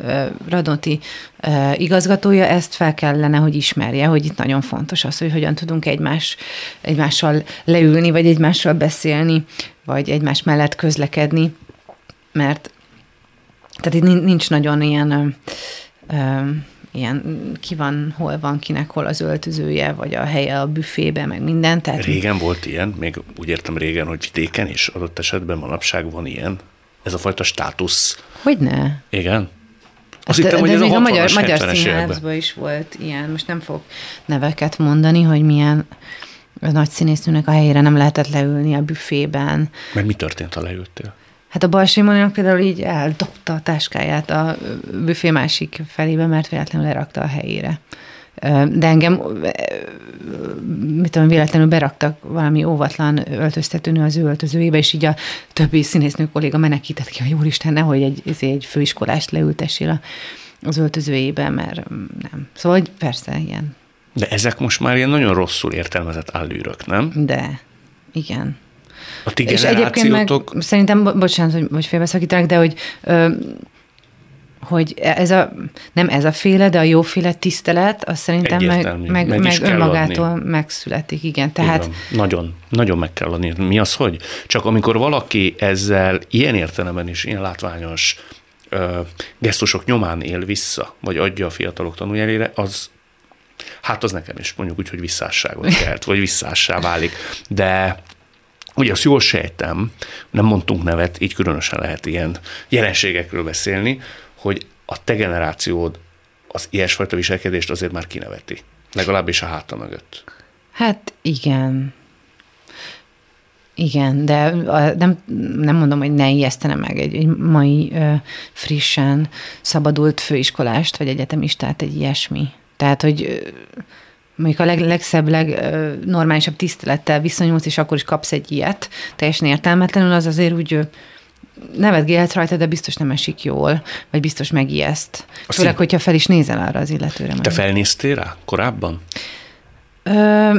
Radnoti ö, igazgatója, ezt fel kellene, hogy ismerje, hogy itt nagyon fontos az, hogy hogyan tudunk egymás, egymással leülni, vagy egymással beszélni, vagy egymás mellett közlekedni, mert tehát itt nincs nagyon ilyen ö, ö, ilyen ki van, hol van, kinek hol az öltözője, vagy a helye a büfébe, meg minden. Tehát régen volt ilyen, még úgy értem régen, hogy vidéken is adott esetben manapság van ilyen, ez a fajta státusz. Hogyne? Igen. Azt de, hittem, hogy de ez még a, a magyar, 60-as, magyar 70-es színházban is volt ilyen, most nem fogok neveket mondani, hogy milyen a nagy színésznőnek a helyére nem lehetett leülni a büfében. Mert mi történt, ha leültél? Hát a Balsimoninak például így eldobta a táskáját a büfé másik felébe, mert véletlenül lerakta a helyére. De engem, mit tudom, véletlenül beraktak valami óvatlan öltöztetőnő az ő öltözőjébe, és így a többi színésznő kolléga menekített ki, hogy úristen, nehogy egy, egy főiskolást leültessél az öltözőjébe, mert nem. Szóval, hogy persze, ilyen. De ezek most már ilyen nagyon rosszul értelmezett allűrök, nem? De, igen. A ti És egyébként meg szerintem, bo- bocsánat, hogy, hogy félbeszakítanak, de hogy ö, hogy ez a, nem ez a féle, de a jóféle tisztelet, az szerintem meg, Egyértelmű. meg, Meg meg, kell önmagától adni. megszületik, igen. Tehát Igen, nagyon, nagyon meg kell adni. Mi az, hogy? Csak amikor valaki ezzel ilyen értelemben is, ilyen látványos ö, gesztusok nyomán él vissza, vagy adja a fiatalok tanuljelére, az hát az nekem is mondjuk úgy, hogy visszásságot kelt, vagy visszássá válik. De ugye azt jól sejtem, nem mondtunk nevet, így különösen lehet ilyen jelenségekről beszélni, hogy a te generációd az ilyesfajta viselkedést azért már kineveti. Legalábbis a háta mögött. Hát igen. Igen, de nem, nem mondom, hogy ne ijesztene meg egy, egy mai ö, frissen szabadult főiskolást, vagy egyetemistát egy ilyesmi. Tehát, hogy ö, mondjuk a leg, legszebb, legnormálisabb tisztelettel viszonyulsz, és akkor is kapsz egy ilyet, teljesen értelmetlenül, az azért úgy ö, nevetgélhet rajta, de biztos nem esik jól, vagy biztos megijeszt. Főleg, én- hogyha fel is nézel arra az illetőre. Te felnéztél rá korábban? Ö,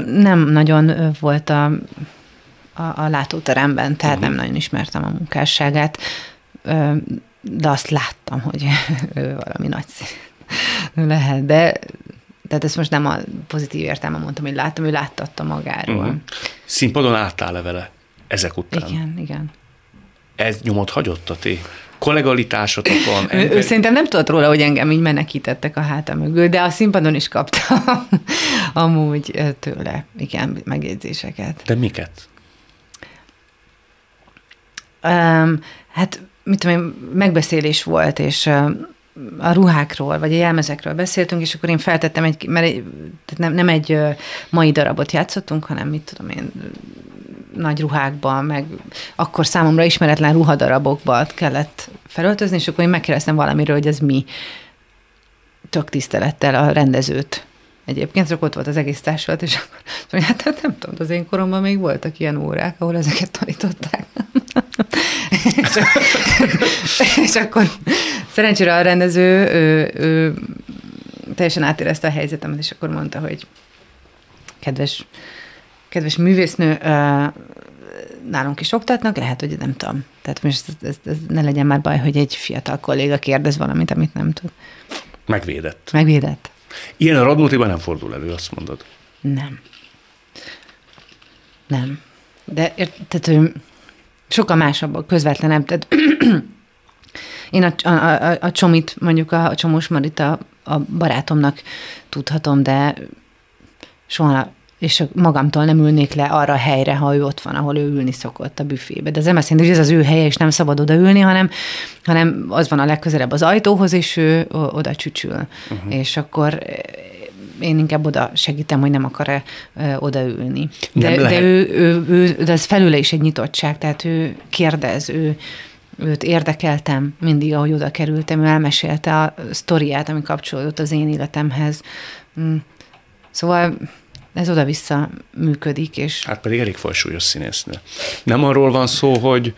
nem nagyon volt a, a, a látóteremben, tehát uh-huh. nem nagyon ismertem a munkásságát, ö, de azt láttam, hogy *laughs* valami nagy *laughs* lehet, de tehát ezt most nem a pozitív értelme mondtam, hogy láttam, ő láttatta magáról. Uh-huh. Színpadon álltál-e vele ezek után? Igen, igen. Ez nyomot hagyott a ti kollegalitásotokon? Ő, ő szerintem nem tudott róla, hogy engem így menekítettek a háta mögül, de a színpadon is kaptam *laughs* amúgy tőle, igen, megjegyzéseket. De miket? Um, hát, mit tudom én, megbeszélés volt, és a ruhákról, vagy a jelmezekről beszéltünk, és akkor én feltettem egy, mert egy, nem, nem egy mai darabot játszottunk, hanem mit tudom én, nagy ruhákban, meg akkor számomra ismeretlen ruhadarabokba kellett felöltözni, és akkor én megkérdeztem valamiről, hogy ez mi. Tök tisztelettel a rendezőt. Egyébként csak ott volt az egész társulat, és akkor mondja, *laughs* hát, hát nem tudom, az én koromban még voltak ilyen órák, ahol ezeket tanították. *laughs* *laughs* és, akkor szerencsére a rendező ő, ő teljesen átérezte a helyzetemet, és akkor mondta, hogy kedves, kedves művésznő, nálunk is oktatnak, lehet, hogy nem tudom. Tehát most ez, ez, ez ne legyen már baj, hogy egy fiatal kolléga kérdez valamit, amit nem tud. Megvédett. Megvédett. Ilyen a Radnótiban nem fordul elő, azt mondod. Nem. Nem. De tehát sokkal másabb, közvetlenebb. Tehát *clears throat* én a, a, a, a csomit, mondjuk a, a csomós Marita a barátomnak tudhatom, de soha és magamtól nem ülnék le arra a helyre, ha ő ott van, ahol ő ülni szokott a büfébe. De ez nem azt jelenti, hogy ez az ő helye, és nem szabad odaülni, hanem, hanem az van a legközelebb az ajtóhoz, és ő oda csücsül. Uh-huh. És akkor én inkább oda segítem, hogy nem akar-e odaülni. De, de, ő, ő, ő, de ez felőle is egy nyitottság, tehát ő kérdez, ő, őt érdekeltem mindig, ahogy oda kerültem, ő elmesélte a sztoriát, ami kapcsolódott az én életemhez. Mm. Szóval ez oda-vissza működik. És... Hát pedig elég fajsúlyos színésznő. Nem arról van szó, hogy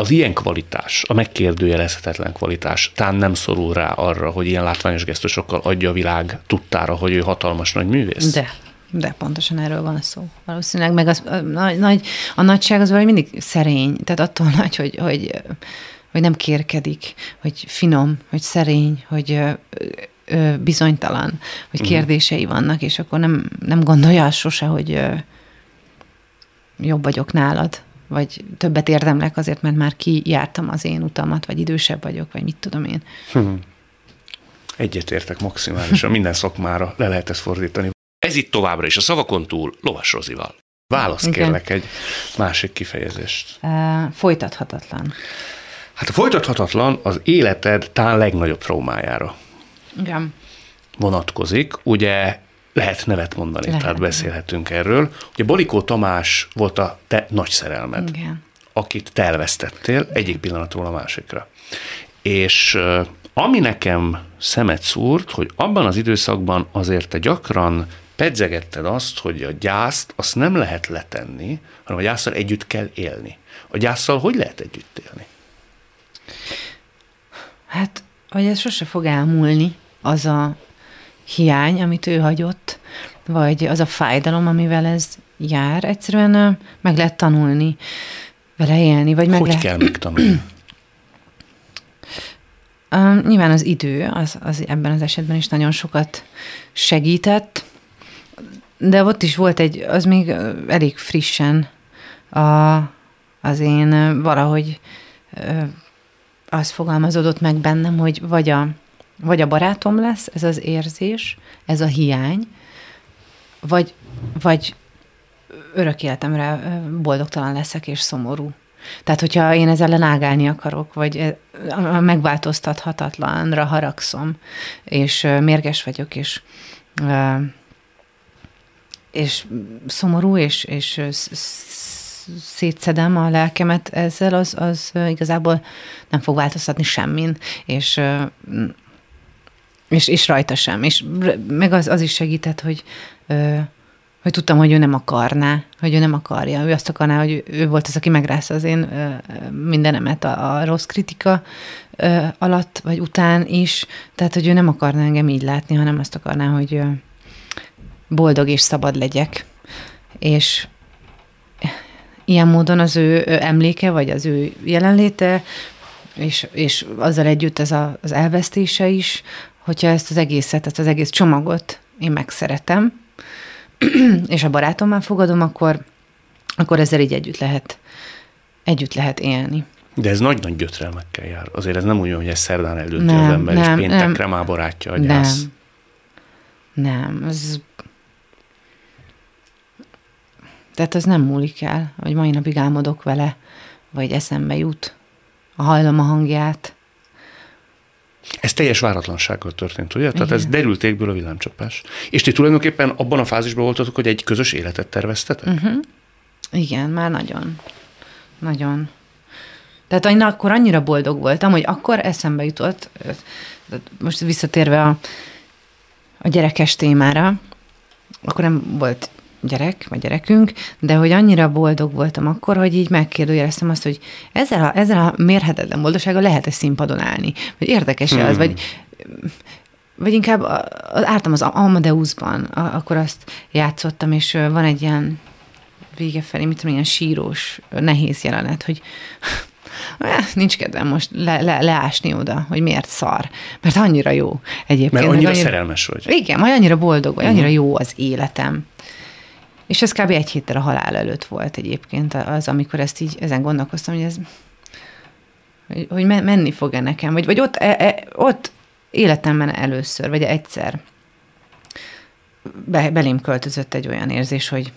az ilyen kvalitás, a megkérdőjelezhetetlen kvalitás, tán nem szorul rá arra, hogy ilyen látványos gesztusokkal adja a világ tudtára, hogy ő hatalmas nagy művész? De, de pontosan erről van szó. Valószínűleg meg az, a, nagy, nagy, a nagyság az valahogy mindig szerény, tehát attól nagy, hogy, hogy, hogy nem kérkedik, hogy finom, hogy szerény, hogy bizonytalan, hogy mhm. kérdései vannak, és akkor nem, nem gondolja sose, hogy jobb vagyok nálad, vagy többet érdemlek azért, mert már kijártam az én utamat, vagy idősebb vagyok, vagy mit tudom én. Hm. Egyetértek maximálisan, minden szakmára le lehet ezt fordítani. Ez itt továbbra is a szavakon túl Lovas Rozival. Válasz Igen. kérlek egy másik kifejezést. Uh, folytathatatlan. Hát a folytathatatlan az életed talán legnagyobb traumájára. Igen. Vonatkozik. Ugye lehet nevet mondani, lehet. tehát beszélhetünk erről. Ugye Balikó Tamás volt a te nagy szerelmed, Igen. akit te elvesztettél egyik pillanatról a másikra. És ami nekem szemet szúrt, hogy abban az időszakban azért te gyakran pedzegetted azt, hogy a gyászt azt nem lehet letenni, hanem a gyászsal együtt kell élni. A gyászsal hogy lehet együtt élni? Hát, hogy ez sose fog elmúlni, az a hiány, amit ő hagyott, vagy az a fájdalom, amivel ez jár, egyszerűen meg lehet tanulni, vele élni, vagy meg Hogy lehet... kell megtanulni? *clears throat* Uh, nyilván az idő az, az ebben az esetben is nagyon sokat segített, de ott is volt egy, az még elég frissen a, az én valahogy az fogalmazódott meg bennem, hogy vagy a, vagy a barátom lesz, ez az érzés, ez a hiány, vagy, vagy örök életemre boldogtalan leszek és szomorú. Tehát, hogyha én ezzel ellen ágálni akarok, vagy megváltoztathatatlanra haragszom, és mérges vagyok, és és szomorú, és, és szétszedem a lelkemet ezzel, az, az igazából nem fog változtatni semmin, és és, és rajta sem. És meg az, az is segített, hogy, hogy tudtam, hogy ő nem akarná, hogy ő nem akarja. Ő azt akarná, hogy ő volt az, aki megrázta az én mindenemet a, a rossz kritika alatt, vagy után is. Tehát, hogy ő nem akarná engem így látni, hanem azt akarná, hogy boldog és szabad legyek. És ilyen módon az ő emléke, vagy az ő jelenléte és, és azzal együtt ez a, az elvesztése is, hogyha ezt az egészet, ezt az egész csomagot én megszeretem, *clears throat* és a barátommal fogadom, akkor, akkor ezzel így együtt lehet, együtt lehet élni. De ez nagy-nagy gyötrelmekkel jár. Azért ez nem úgy, hogy ez szerdán eldönti nem, az ember, nem, és péntekre nem, már barátja a gyász. Nem, nem, ez... Tehát az nem múlik el, hogy mai napig álmodok vele, vagy eszembe jut, a hajlom a hangját. Ez teljes váratlansággal történt, ugye? Igen. Tehát ez derült égből a villámcsapás. És ti tulajdonképpen abban a fázisban voltatok, hogy egy közös életet terveztetek? Uh-huh. Igen, már nagyon. Nagyon. Tehát én akkor annyira boldog voltam, hogy akkor eszembe jutott, most visszatérve a, a gyerekes témára, akkor nem volt gyerek, vagy gyerekünk, de hogy annyira boldog voltam akkor, hogy így megkérdőjeleztem azt, hogy ezzel a, ezzel a mérhetetlen boldogsággal lehet-e színpadon állni? Vagy érdekes hmm. az, vagy vagy inkább álltam az Amadeusban, akkor azt játszottam, és van egy ilyen vége felé, mit tudom, ilyen sírós, nehéz jelenet, hogy *laughs* nincs kedvem most le, le, leásni oda, hogy miért szar. Mert annyira jó egyébként. Mert annyira, annyira szerelmes vagy. Igen, majd annyira boldog vagy, annyira mhm. jó az életem. És ez kb. egy héttel a halál előtt volt egyébként az, amikor ezt így, ezen gondolkoztam, hogy ez, hogy, menni fog-e nekem, vagy, vagy ott, e, e, ott életemben először, vagy egyszer be, belém költözött egy olyan érzés, hogy,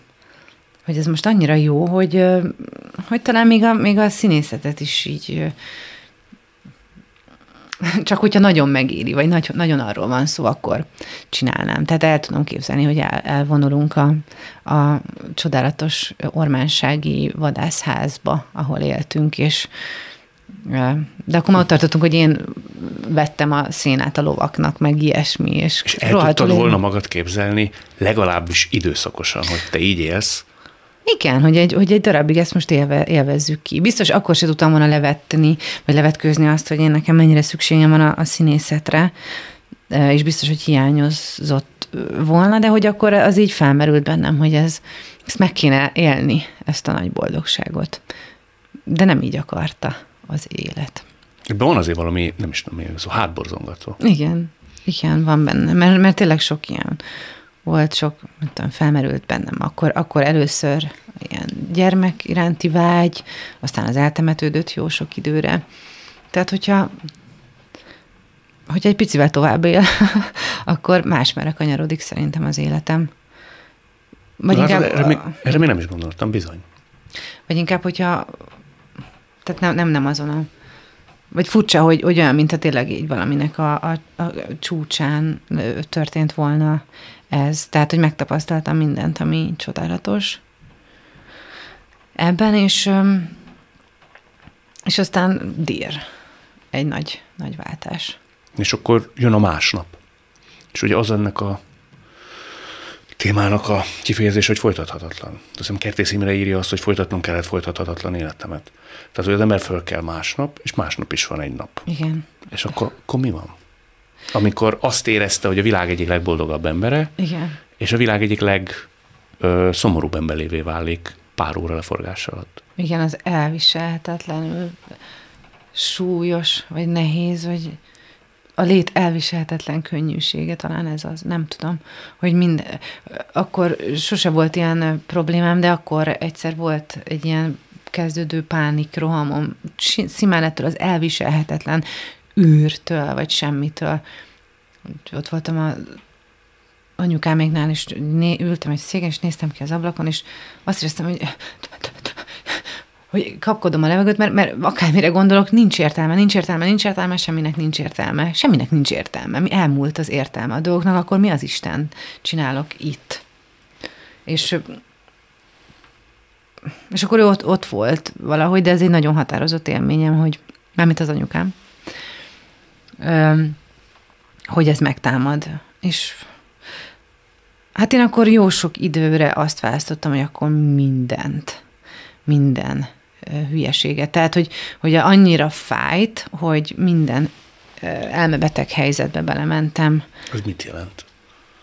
hogy ez most annyira jó, hogy, hogy talán még a, még a színészetet is így *laughs* csak hogyha nagyon megéri, vagy nagy, nagyon arról van szó, akkor csinálnám. Tehát el tudom képzelni, hogy el, elvonulunk a, a csodálatos ormánsági vadászházba, ahol éltünk, és de akkor már ott tartottunk, hogy én vettem a szénát a lovaknak, meg ilyesmi. És, és el tudtad volna magad képzelni, legalábbis időszakosan, hogy te így élsz, igen, hogy egy, hogy egy darabig ezt most élve, élvezzük ki. Biztos akkor se tudtam volna levetni, vagy levetkőzni azt, hogy én nekem mennyire szükségem van a, a színészetre, és biztos, hogy hiányozott volna, de hogy akkor az így felmerült bennem, hogy ez, ezt meg kéne élni, ezt a nagy boldogságot. De nem így akarta az élet. Ebben van azért valami, nem is tudom, mi szó, hátborzongató. Igen, igen, van benne, mert, mert tényleg sok ilyen volt sok, tudom, felmerült bennem. Akkor, akkor először ilyen gyermek iránti vágy, aztán az eltemetődött jó sok időre. Tehát, hogyha hogyha egy picivel tovább él, *laughs* akkor más merre kanyarodik szerintem az életem. Vagy Na, inkább, erre, még, erre még nem is gondoltam, bizony. Vagy inkább, hogyha tehát nem, nem, nem azon a vagy furcsa, hogy, hogy olyan, mint a tényleg így valaminek a, a, a csúcsán történt volna ez. Tehát, hogy megtapasztaltam mindent, ami csodálatos ebben, és, és aztán dír. Egy nagy, nagy váltás. És akkor jön a másnap. És ugye az ennek a témának a kifejezés, hogy folytathatatlan. Azt hiszem Kertész Imre írja azt, hogy folytatnom kellett folytathatatlan életemet. Tehát, hogy az ember föl kell másnap, és másnap is van egy nap. Igen. És akkor, akkor mi van? Amikor azt érezte, hogy a világ egyik legboldogabb embere, Igen. és a világ egyik legszomorúbb emberévé válik pár óra leforgás alatt. Igen, az elviselhetetlenül súlyos, vagy nehéz, vagy a lét elviselhetetlen könnyűsége, talán ez az, nem tudom, hogy mind, akkor sose volt ilyen problémám, de akkor egyszer volt egy ilyen kezdődő pánik, rohamom, szimán ettől az elviselhetetlen űrtől, vagy semmitől. Ott voltam a anyukáméknál, és né, ültem egy széken, és néztem ki az ablakon, és azt éreztem, hogy hogy kapkodom a levegőt, mert, mert akármire gondolok, nincs értelme, nincs értelme, nincs értelme, semminek nincs értelme, semminek nincs értelme. Mi elmúlt az értelme a dolgoknak, akkor mi az Isten csinálok itt? És és akkor ő ott, ott volt valahogy, de ez egy nagyon határozott élményem, hogy mármint az anyukám, hogy ez megtámad. És hát én akkor jó sok időre azt választottam, hogy akkor mindent, minden hülyeséget. Tehát, hogy, hogy annyira fájt, hogy minden elmebeteg helyzetbe belementem. Ez mit jelent?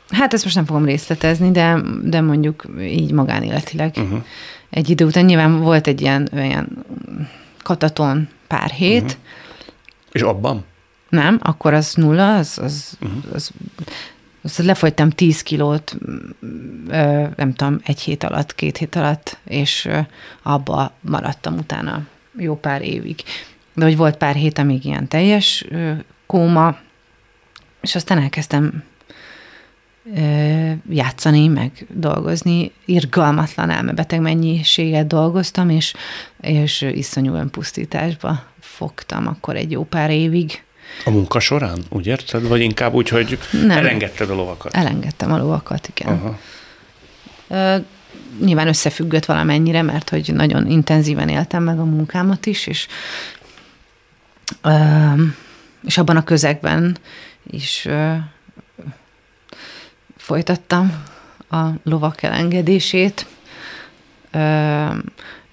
Hát ezt most nem fogom részletezni, de, de mondjuk így magánéletileg. Uh-huh. Egy idő után nyilván volt egy ilyen, olyan kataton pár hét. Uh-huh. És abban? Nem, akkor az nulla, az, az, uh-huh. az lefogytam 10 kilót, nem tudom, egy hét alatt, két hét alatt, és abba maradtam utána jó pár évig. De hogy volt pár hét, amíg ilyen teljes kóma, és aztán elkezdtem játszani, meg dolgozni. Irgalmatlan elmebeteg mennyiséget dolgoztam, és, és iszonyú önpusztításba fogtam akkor egy jó pár évig. A munka során, úgy érted? Vagy inkább úgy, hogy Nem. elengedted a lovakat? Elengedtem a lovakat, igen. Aha. Ö, nyilván összefüggött valamennyire, mert hogy nagyon intenzíven éltem meg a munkámat is, és, ö, és abban a közegben is ö, folytattam a lovak elengedését. Ö,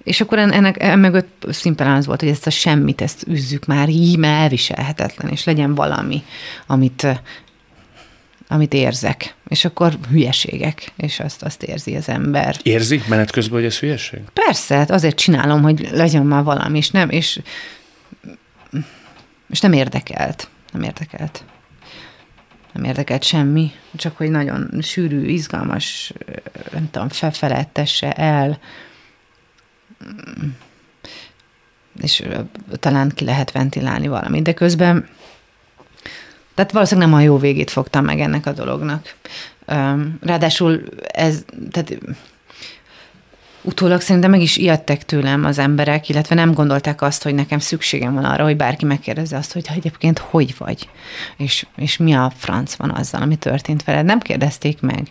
és akkor ennek emögött szimplán az volt, hogy ezt a semmit, ezt üzzük már így, mert elviselhetetlen, és legyen valami, amit, amit érzek. És akkor hülyeségek, és azt, azt érzi az ember. Érzi menet közben, hogy ez hülyeség? Persze, hát azért csinálom, hogy legyen már valami, és nem, és, és nem érdekelt. Nem érdekelt. Nem érdekelt semmi, csak hogy nagyon sűrű, izgalmas, nem tudom, felfelettesse el, és talán ki lehet ventilálni valamit, de közben tehát valószínűleg nem a jó végét fogtam meg ennek a dolognak. Ráadásul ez, tehát utólag szerintem meg is ijedtek tőlem az emberek, illetve nem gondolták azt, hogy nekem szükségem van arra, hogy bárki megkérdezze azt, hogy egyébként hogy vagy, és, és mi a franc van azzal, ami történt veled. Nem kérdezték meg.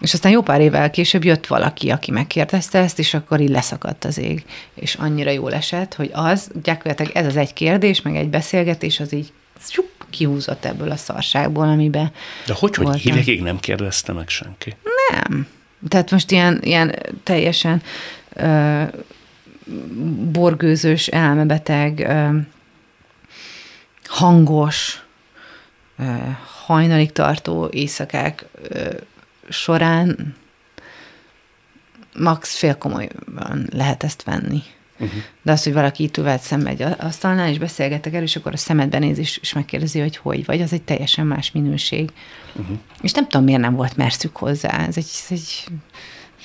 És aztán jó pár évvel később jött valaki, aki megkérdezte ezt, és akkor így leszakadt az ég. És annyira jól esett, hogy az, gyakorlatilag ez az egy kérdés, meg egy beszélgetés, az így csup, kihúzott ebből a szarságból, amiben De hogy, voltam. hogy évekig nem kérdezte meg senki? Nem. Tehát most ilyen, ilyen teljesen ö, borgőzős, elmebeteg, ö, hangos, ö, hajnalig tartó éjszakák ö, során max fél komolyan lehet ezt venni. Uh-huh. De az, hogy valaki itt ülvet szembe egy asztalnál, és beszélgetek el, és akkor a szemedbe néz, és, és megkérdezi, hogy hogy vagy, az egy teljesen más minőség. Uh-huh. És nem tudom, miért nem volt merszük hozzá. Ez egy... Ez egy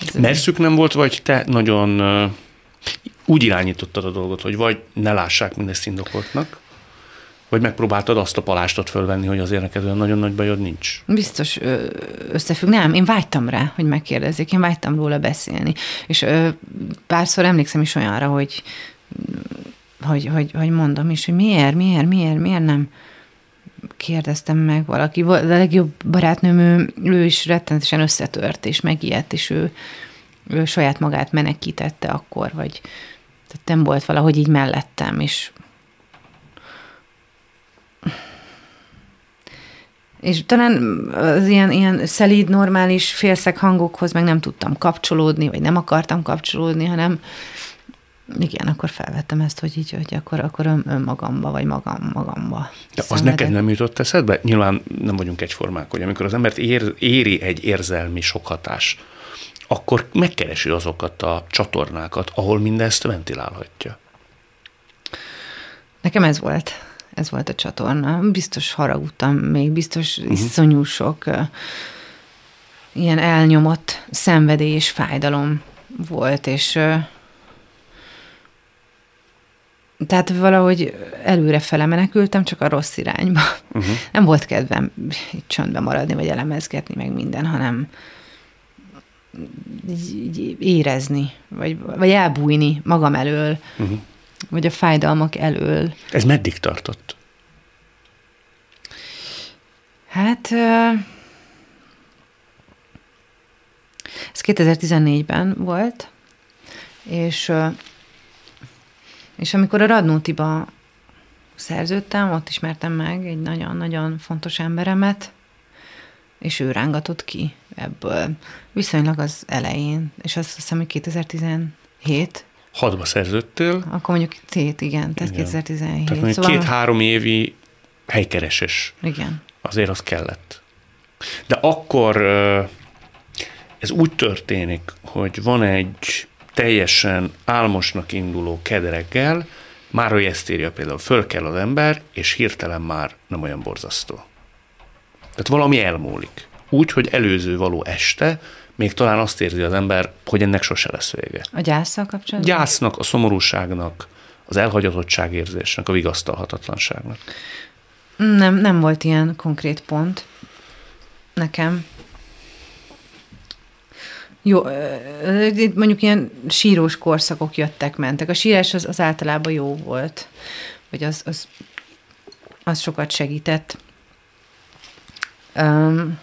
ez merszük nem volt, vagy te nagyon úgy irányítottad a dolgot, hogy vagy ne lássák mindezt indokoltnak, vagy megpróbáltad azt a palástot fölvenni, hogy azért neked olyan nagyon nagy bajod nincs? Biztos összefügg. Nem, én vágytam rá, hogy megkérdezzék. Én vágytam róla beszélni. És párszor emlékszem is olyanra, hogy, hogy, hogy, hogy mondom is, hogy miért, miért, miért, miért nem kérdeztem meg valaki. A legjobb barátnőm, ő, ő is rettenetesen összetört, és megijedt, és ő, ő saját magát menekítette akkor, vagy tehát nem volt valahogy így mellettem, és És talán az ilyen, ilyen szelíd, normális félszeg hangokhoz meg nem tudtam kapcsolódni, vagy nem akartam kapcsolódni, hanem igen, akkor felvettem ezt, hogy így, hogy akkor, akkor ön, önmagamba, vagy magam, magamba. De az neked nem jutott eszedbe? Nyilván nem vagyunk egyformák, hogy amikor az embert ér, éri egy érzelmi sokhatás, akkor megkeresi azokat a csatornákat, ahol mindezt ventilálhatja. Nekem ez volt ez volt a csatorna. Biztos haragudtam még, biztos uh-huh. iszonyú sok uh, ilyen elnyomott szenvedély és fájdalom volt, és uh, tehát valahogy előre fele menekültem, csak a rossz irányba. Uh-huh. *laughs* Nem volt kedvem itt csöndbe maradni, vagy elemezgetni, meg minden, hanem érezni, vagy, vagy elbújni magam elől, uh-huh vagy a fájdalmak elől. Ez meddig tartott? Hát ez 2014-ben volt, és, és amikor a Radnótiba szerződtem, ott ismertem meg egy nagyon-nagyon fontos emberemet, és ő rángatott ki ebből. Viszonylag az elején, és azt hiszem, hogy 2017 Hadba szerződtél. Akkor mondjuk tét, igen, tehát igen. 2017. Tehát mondjuk szóval... két-három évi helykereses. Igen. Azért az kellett. De akkor ez úgy történik, hogy van egy teljesen álmosnak induló kedreggel, Már hogy ezt írja például, föl kell az ember, és hirtelen már nem olyan borzasztó. Tehát valami elmúlik. Úgy, hogy előző való este, még talán azt érzi az ember, hogy ennek sose lesz vége. A gyászsal kapcsolatban? Gyásznak, a szomorúságnak, az elhagyatottság érzésnek, a vigasztalhatatlanságnak. Nem, nem volt ilyen konkrét pont nekem. Jó, mondjuk ilyen sírós korszakok jöttek, mentek. A sírás az, az általában jó volt, vagy az, az, az sokat segített. Um,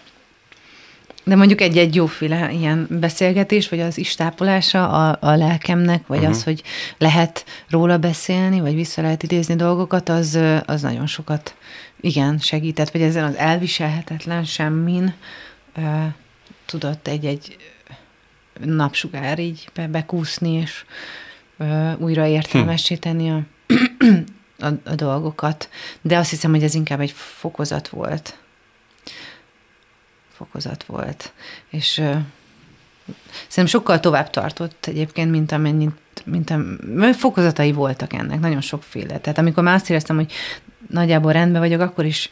de mondjuk egy-egy jóféle ilyen beszélgetés, vagy az istápolása a, a lelkemnek, vagy uh-huh. az, hogy lehet róla beszélni, vagy vissza lehet idézni dolgokat, az, az nagyon sokat, igen, segített, vagy ezen az elviselhetetlen semmin uh, tudott egy-egy napsugár így be, bekúszni, és uh, újra értelmesíteni a, a, a dolgokat. De azt hiszem, hogy ez inkább egy fokozat volt fokozat volt. És uh, szerintem sokkal tovább tartott egyébként, mint amennyit, mint a, fokozatai voltak ennek, nagyon sokféle. Tehát amikor már azt éreztem, hogy nagyjából rendben vagyok, akkor is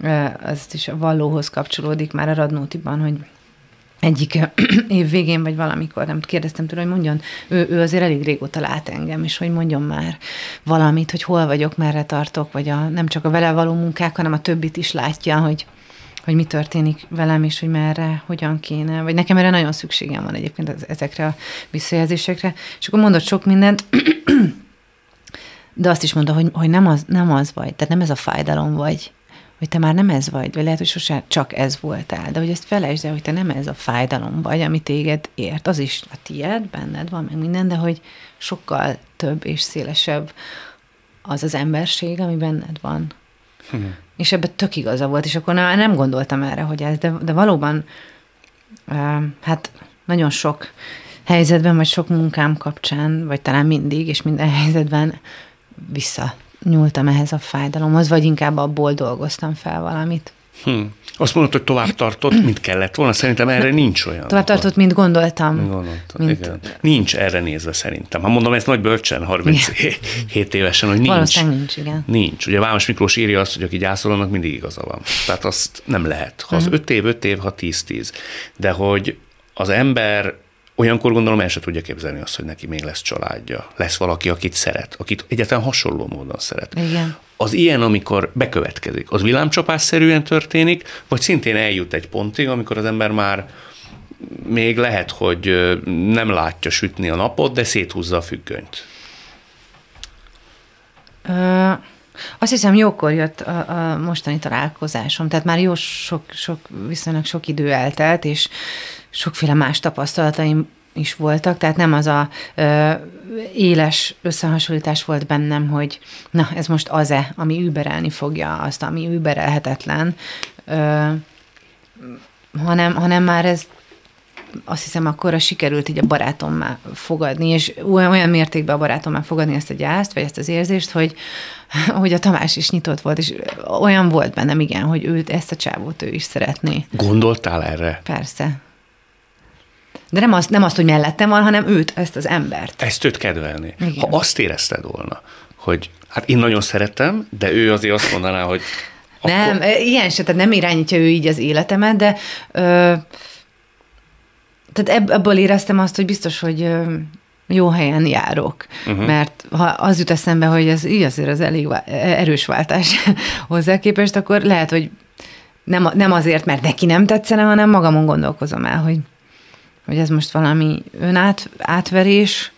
uh, az is a vallóhoz kapcsolódik már a Radnótiban, hogy egyik *clears throat* év végén, vagy valamikor, nem kérdeztem tőle, hogy mondjon, ő, ő azért elég régóta lát engem, és hogy mondjon már valamit, hogy hol vagyok, merre tartok, vagy a, nem csak a vele való munkák, hanem a többit is látja, hogy, hogy mi történik velem, és hogy merre, hogyan kéne, vagy nekem erre nagyon szükségem van egyébként ezekre a visszajelzésekre, és akkor mondott sok mindent, de azt is mondta, hogy, hogy nem, az, nem az vagy, tehát nem ez a fájdalom vagy, hogy te már nem ez vagy, vagy lehet, hogy sose csak ez voltál, de hogy ezt felejtsd el, hogy te nem ez a fájdalom vagy, ami téged ért, az is a tiéd, benned van, meg minden, de hogy sokkal több és szélesebb az az emberség, ami benned van. Hmm. És ebben tök igaza volt, és akkor nem gondoltam erre, hogy ez, de, de valóban hát nagyon sok helyzetben, vagy sok munkám kapcsán, vagy talán mindig, és minden *laughs* helyzetben vissza nyúltam ehhez a fájdalomhoz, vagy inkább abból dolgoztam fel valamit. Hm. Azt mondod, hogy tovább tartott, mint kellett volna. Szerintem erre nincs olyan. Tovább tartott, mint gondoltam. Mint gondoltam, mint... igen. Nincs erre nézve szerintem. Ha mondom ezt nagy bölcsen, 37 évesen, hogy nincs. Valószínűleg nincs, igen. Nincs. Ugye Vámos Miklós írja azt, hogy aki gyászol, annak mindig igaza van. Tehát azt nem lehet. Ha az 5 uh-huh. év, 5 év, ha 10-10. De hogy az ember olyankor gondolom el se tudja képzelni azt, hogy neki még lesz családja, lesz valaki, akit szeret, akit egyáltalán hasonló módon szeret. Igen. Az ilyen, amikor bekövetkezik, az villámcsapásszerűen történik, vagy szintén eljut egy pontig, amikor az ember már még lehet, hogy nem látja sütni a napot, de széthúzza a függönyt. Ö, azt hiszem, jókor jött a, a mostani találkozásom, tehát már jó sok, sok, viszonylag sok idő eltelt, és sokféle más tapasztalataim is voltak, tehát nem az a ö, éles összehasonlítás volt bennem, hogy na, ez most az-e, ami überelni fogja azt, ami überelhetetlen, ö, hanem, hanem már ez azt hiszem akkor sikerült így a barátommá fogadni, és olyan mértékben a barátommá fogadni ezt a gyászt, vagy ezt az érzést, hogy, hogy a Tamás is nyitott volt, és olyan volt bennem, igen, hogy őt, ezt a csávót ő is szeretné. Gondoltál erre? Persze. De nem azt, nem azt, hogy mellettem van, hanem őt, ezt az embert. Ezt őt kedvelni. Igen. Ha azt érezted volna, hogy hát én nagyon szeretem, de ő azért azt mondaná, hogy *laughs* akkor... Nem, ilyen se, tehát nem irányítja ő így az életemet, de ö, tehát ebből éreztem azt, hogy biztos, hogy ö, jó helyen járok. Uh-huh. Mert ha az jut eszembe, hogy ez így azért az elég erős váltás *laughs* hozzá képest, akkor lehet, hogy nem, nem azért, mert neki nem tetszene, hanem magamon gondolkozom el, hogy hogy ez most valami önát, átverés,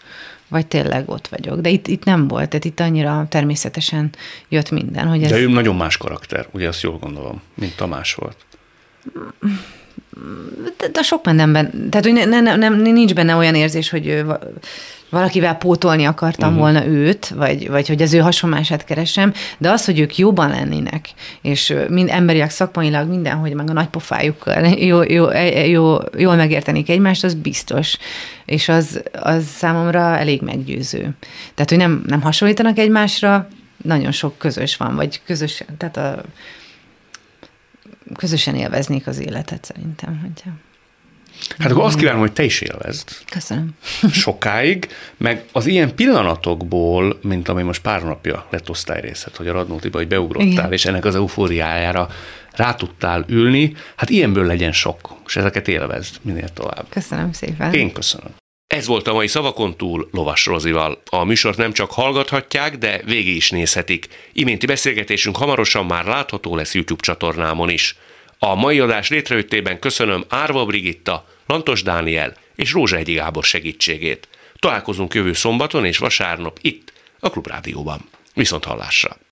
vagy tényleg ott vagyok. De itt, itt nem volt, tehát itt annyira természetesen jött minden. Hogy ez... De ő nagyon más karakter, ugye azt jól gondolom, mint Tamás volt. De, de sok mindenben, tehát hogy ne, ne, nem, nincs benne olyan érzés, hogy valakivel pótolni akartam uh-huh. volna őt, vagy, vagy hogy az ő hasonlását keresem, de az, hogy ők jobban lennének, és mind emberileg, szakmailag, mindenhogy meg a nagypofájukkal *laughs* jó, jó, e, e, jó, jól megértenék egymást, az biztos. És az, az számomra elég meggyőző. Tehát, hogy nem, nem hasonlítanak egymásra, nagyon sok közös van, vagy közös, tehát a, közösen élveznék az életet szerintem. Hogyha. Hát akkor azt kívánom, hogy te is élvezd Köszönöm. sokáig, meg az ilyen pillanatokból, mint ami most pár napja lett osztályrészet, hogy a Radnótiba, hogy beugrottál, Igen. és ennek az eufóriájára rá tudtál ülni, hát ilyenből legyen sok, és ezeket élvezd minél tovább. Köszönöm szépen. Én köszönöm. Ez volt a mai Szavakon túl Lovas Rozival. A műsort nem csak hallgathatják, de végig is nézhetik. Iménti beszélgetésünk hamarosan már látható lesz YouTube csatornámon is. A mai adás létrejöttében köszönöm Árva Brigitta, Lantos Dániel és Rózsa Egyi Gábor segítségét. Találkozunk jövő szombaton és vasárnap itt, a Klubrádióban. Viszont hallásra!